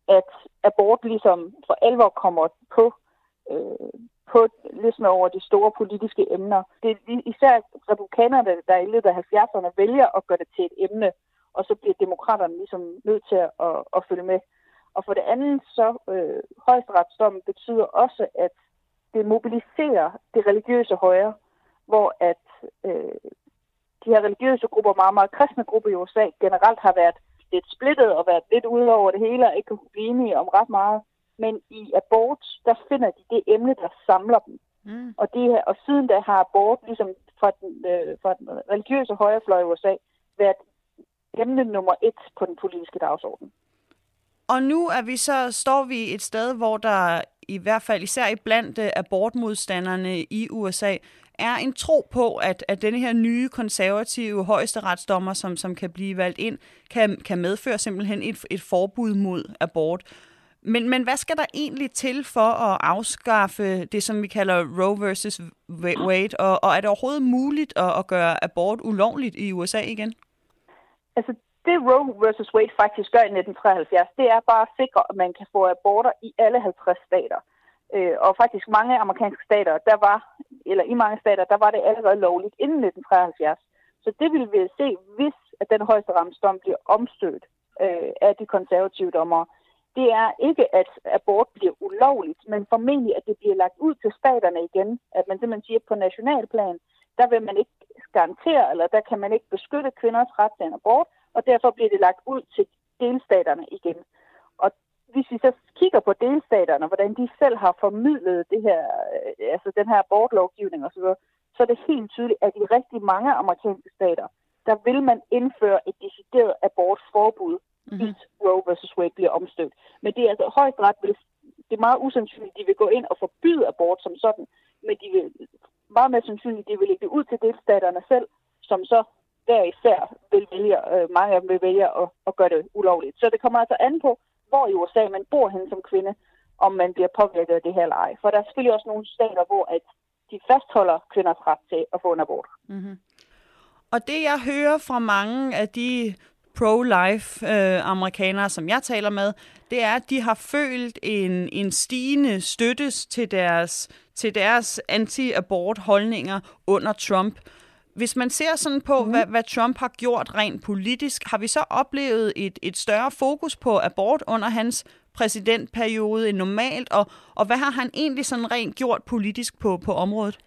at abort ligesom for alvor kommer på, øh, på listen over de store politiske emner. Det er især republikanerne, der i løbet af 70'erne vælger at gøre det til et emne, og så bliver demokraterne ligesom nødt til at, at, at følge med. Og for det andet, så øh, højesteretsdommen betyder også, at det mobiliserer det religiøse højre, hvor at øh, de her religiøse grupper, meget, meget kristne grupper i USA, generelt har været lidt splittet og været lidt ude over det hele og ikke kunne blive enige om ret meget. Men i abort, der finder de det emne, der samler dem. Mm. Og, det, og siden da har abort, ligesom fra den, øh, fra den religiøse højrefløj i USA, været emne nummer et på den politiske dagsorden. Og nu er vi så, står vi et sted, hvor der i hvert fald især i blandt abortmodstanderne i USA er en tro på, at, at denne her nye konservative højesteretsdommer, som, som kan blive valgt ind, kan, kan medføre simpelthen et, et forbud mod abort. Men, men hvad skal der egentlig til for at afskaffe det, som vi kalder Roe versus Wade? Og, og er det overhovedet muligt at, at gøre abort ulovligt i USA igen? Altså, det Roe versus Wade faktisk gør i 1973, det er bare at sikre, at man kan få aborter i alle 50 stater. Øh, og faktisk mange amerikanske stater, der var, eller i mange stater, der var det allerede lovligt inden 1973. Så det vil vi se, hvis at den højeste ramsdom bliver omstødt øh, af de konservative dommere. Det er ikke, at abort bliver ulovligt, men formentlig, at det bliver lagt ud til staterne igen. At man simpelthen siger, at på nationalplan, der vil man ikke garantere, eller der kan man ikke beskytte kvinders ret til en abort, og derfor bliver det lagt ud til delstaterne igen. Og hvis vi så kigger på delstaterne, hvordan de selv har formidlet det her, øh, altså den her abortlovgivning osv., så er det helt tydeligt, at i rigtig mange amerikanske stater, der vil man indføre et decideret abortforbud, mm-hmm. hvis Roe versus Wade bliver omstødt. Men det er altså højst ret, det er meget usandsynligt, at de vil gå ind og forbyde abort som sådan, men de vil meget mere sandsynligt, de vil lægge det ud til delstaterne selv, som så der især vil vælge, øh, mange af dem vil vælge at, at gøre det ulovligt. Så det kommer altså an på, hvor i USA man bor hen som kvinde, om man bliver påvirket af det her eller ej. For der er selvfølgelig også nogle stater, hvor at de fastholder kvinders ret til at få en abort. Mm-hmm. Og det jeg hører fra mange af de pro-life øh, amerikanere, som jeg taler med, det er, at de har følt en, en stigende støttes til deres, til deres anti-abort holdninger under Trump. Hvis man ser sådan på, mm. hvad, hvad Trump har gjort rent politisk, har vi så oplevet et, et større fokus på abort under hans præsidentperiode end normalt, og, og hvad har han egentlig sådan rent gjort politisk på, på området?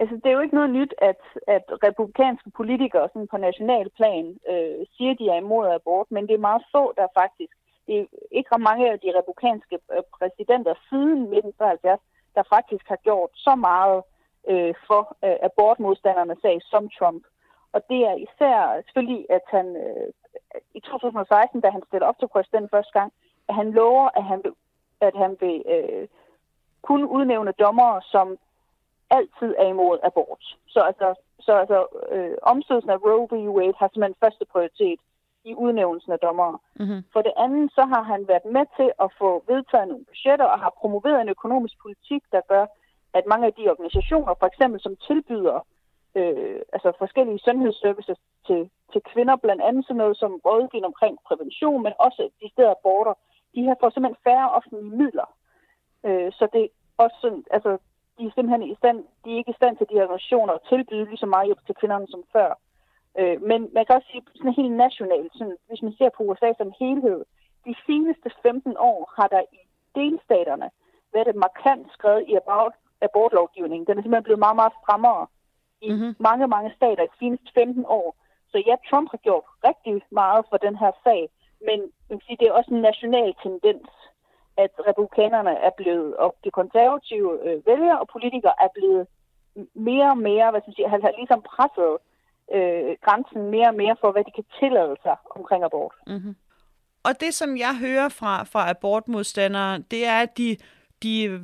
Altså, det er jo ikke noget nyt, at, at republikanske politikere sådan på national plan øh, siger, de er imod abort, men det er meget få, der faktisk, det er ikke ret mange af de republikanske øh, præsidenter siden 1973, der faktisk har gjort så meget øh, for øh, abortmodstandernes sag som Trump. Og det er især selvfølgelig, at han øh, i 2016, da han stiller op til præsident første gang, at han lover, at han vil, at han vil øh, kun udnævne dommere, som altid er imod abort. Så altså, så altså øh, omstødelsen af Roe v. Wade har simpelthen første prioritet i udnævnelsen af dommere. Mm-hmm. For det andet, så har han været med til at få vedtaget nogle budgetter og har promoveret en økonomisk politik, der gør, at mange af de organisationer, for eksempel som tilbyder øh, altså forskellige sundhedsservices til, til kvinder, blandt andet sådan noget som rådgivning omkring prævention, men også de steder aborter, de har fået simpelthen færre offentlige midler. Øh, så det er også sådan, altså, de er simpelthen i stand, de er ikke i stand til de her organisationer at tilbyde lige så meget hjælp til kvinderne som før. Øh, men man kan også sige sådan helt nationalt, sådan, hvis man ser på USA som helhed, de seneste 15 år har der i delstaterne været et markant skred i abort, abortlovgivningen. Den er simpelthen blevet meget, meget strammere i mm-hmm. mange, mange stater i de seneste 15 år. Så ja, Trump har gjort rigtig meget for den her sag, men man kan sige, det er også en national tendens, at republikanerne er blevet, og de konservative øh, vælgere og politikere er blevet mere og mere, hvad skal man sige, har ligesom presset øh, grænsen mere og mere for, hvad de kan tillade sig omkring abort. Mm-hmm. Og det, som jeg hører fra, fra abortmodstandere, det er, at de, de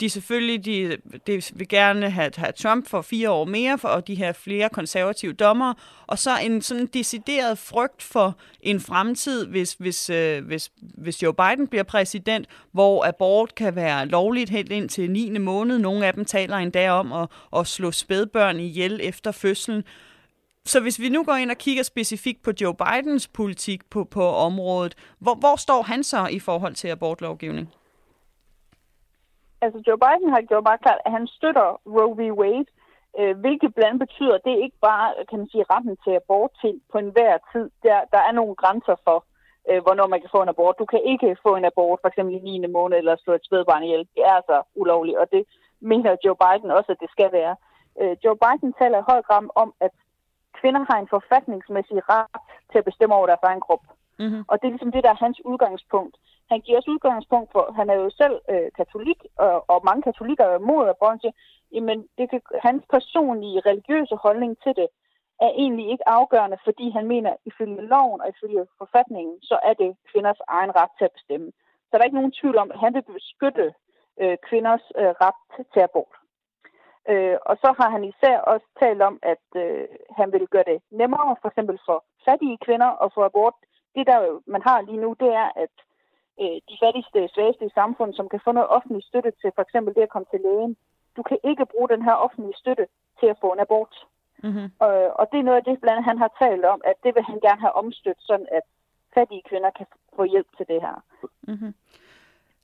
de selvfølgelig de, de vil gerne have, have Trump for fire år mere, for, og de her flere konservative dommer, og så en sådan decideret frygt for en fremtid, hvis, hvis, øh, hvis, hvis Joe Biden bliver præsident, hvor abort kan være lovligt helt ind til 9. måned. Nogle af dem taler endda om at, at slå spædbørn ihjel efter fødslen. Så hvis vi nu går ind og kigger specifikt på Joe Bidens politik på, på området, hvor, hvor står han så i forhold til abortlovgivning? Altså Joe Biden har gjort meget klart, at han støtter Roe v. Wade, øh, hvilket blandt betyder, at det ikke bare kan man sige, retten til abort til på enhver tid. Der, der er nogle grænser for, øh, hvornår man kan få en abort. Du kan ikke få en abort, for eksempel i 9. måned, eller slå et spædbarn ihjel. Det er altså ulovligt, og det mener Joe Biden også, at det skal være. Øh, Joe Biden taler i høj grad om, at kvinder har en forfatningsmæssig ret til at bestemme over deres egen krop. Mm-hmm. Og det er ligesom det, der er hans udgangspunkt. Han giver os udgangspunkt for, han er jo selv øh, katolik, og, og mange katolikker er imod abort, siger, jamen det kan, hans personlige religiøse holdning til det er egentlig ikke afgørende, fordi han mener, ifølge loven og ifølge forfatningen, så er det kvinders egen ret til at bestemme. Så der er ikke nogen tvivl om, at han vil beskytte øh, kvinders øh, ret til abort. Øh, og så har han især også talt om, at øh, han vil gøre det nemmere, for eksempel for fattige kvinder at få abort. Det, der man har lige nu, det er, at øh, de fattigste, svageste i samfundet, som kan få noget offentlig støtte til for eksempel det at komme til lægen. Du kan ikke bruge den her offentlige støtte til at få en abort. Mm-hmm. Og, og det er noget af det, blandt andet han har talt om, at det vil han gerne have omstødt, sådan at fattige kvinder kan få hjælp til det her. Mm-hmm.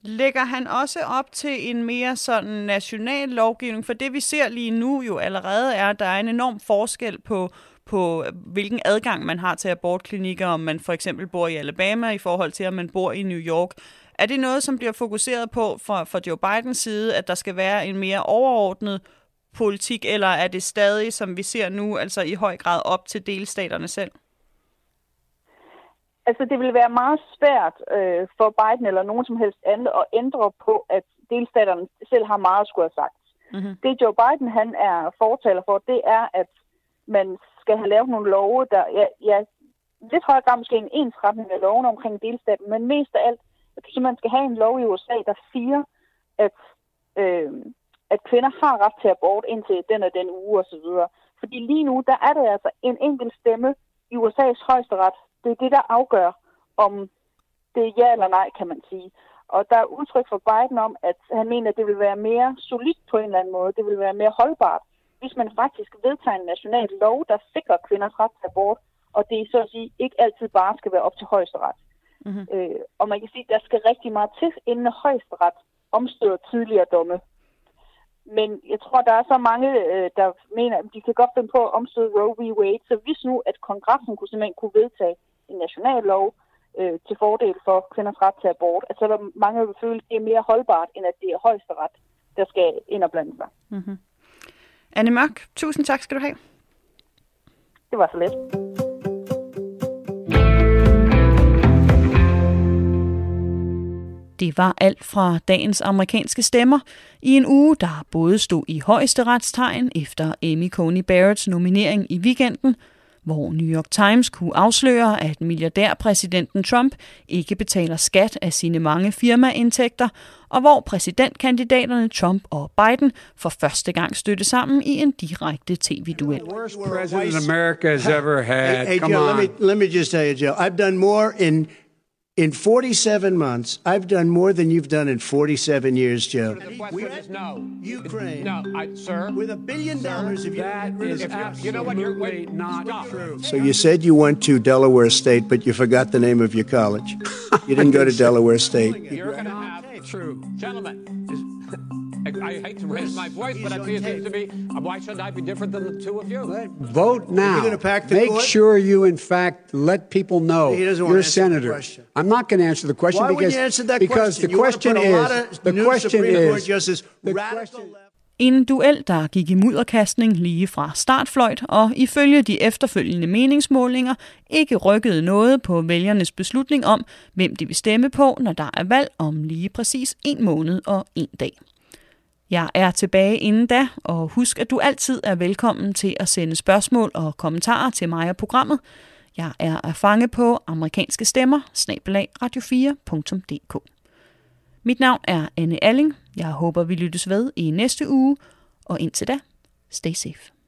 Lægger han også op til en mere sådan national lovgivning? For det vi ser lige nu jo allerede er, at der er en enorm forskel på, på, hvilken adgang man har til abortklinikker, om man for eksempel bor i Alabama i forhold til, om man bor i New York. Er det noget, som bliver fokuseret på fra, fra Joe Bidens side, at der skal være en mere overordnet politik, eller er det stadig, som vi ser nu, altså i høj grad op til delstaterne selv? Altså, det vil være meget svært øh, for Biden eller nogen som helst andet at ændre på, at delstaterne selv har meget at skulle have sagt. Mm-hmm. Det Joe Biden han er fortaler for, det er, at man skal have lavet nogle love, der ja, ja, lidt højere grad måske en ensretning af loven omkring delstaten, men mest af alt, at man skal have en lov i USA, der siger, at, øh, at kvinder har ret til abort indtil den og den uge osv. Fordi lige nu, der er det altså en enkelt stemme i USA's højesteret. Det er det, der afgør, om det er ja eller nej, kan man sige. Og der er udtryk for Biden om, at han mener, at det vil være mere solidt på en eller anden måde. Det vil være mere holdbart, hvis man faktisk vedtager en national lov, der sikrer kvinders ret til abort, og det er så at sige ikke altid bare skal være op til højesteret. Mm-hmm. Øh, og man kan sige, at der skal rigtig meget til, inden højesteret omstøder tidligere domme. Men jeg tror, der er så mange, øh, der mener, at de kan godt finde på at omstøde Roe v. Wade. Så hvis nu, at kongressen kunne simpelthen kunne vedtage en national lov, øh, til fordel for kvinders ret til abort, at så er der mange, der vil føle, at det er mere holdbart, end at det er højesteret, der skal ind og blande sig. Mm-hmm. Anne Mørk, tusind tak skal du have. Det var så let. Det var alt fra dagens amerikanske stemmer i en uge, der både stod i højeste retstegn efter Amy Coney Barretts nominering i weekenden, hvor New York Times kunne afsløre, at milliardærpræsidenten Trump ikke betaler skat af sine mange firmaindtægter, og hvor præsidentkandidaterne Trump og Biden for første gang støtte sammen i en direkte tv-duel. President America has ever had. Hey, hey Come Joe, on. let me let me just tell you, Joe. I've done more in in 47 months. I've done more than you've done in 47 years, Joe. no. Ukraine. No, I, sir. With a billion dollars, if you That is you know what? You're absolutely not true. So you said you went to Delaware State, but you forgot the name of your college. You didn't go to Delaware State. You're going to have true. Gentlemen, I, I hate to raise my voice, but it seems to me, why should I be different than the two of you? Vote now. You're gonna pack the Make court? sure you, in fact, let people know He doesn't wanna you're a senator. question. I'm not going to answer the question Why because answer that because question? the question is the question is justice the radical En duel, der gik i mudderkastning lige fra startfløjt, og ifølge de efterfølgende meningsmålinger ikke rykkede noget på vælgernes beslutning om, hvem de vil stemme på, når der er valg om lige præcis en måned og en dag. Jeg er tilbage inden da, og husk, at du altid er velkommen til at sende spørgsmål og kommentarer til mig og programmet. Jeg er at fange på amerikanske stemmer, snabelag radio4.dk. Mit navn er Anne Alling. Jeg håber, vi lyttes ved i næste uge, og indtil da, stay safe.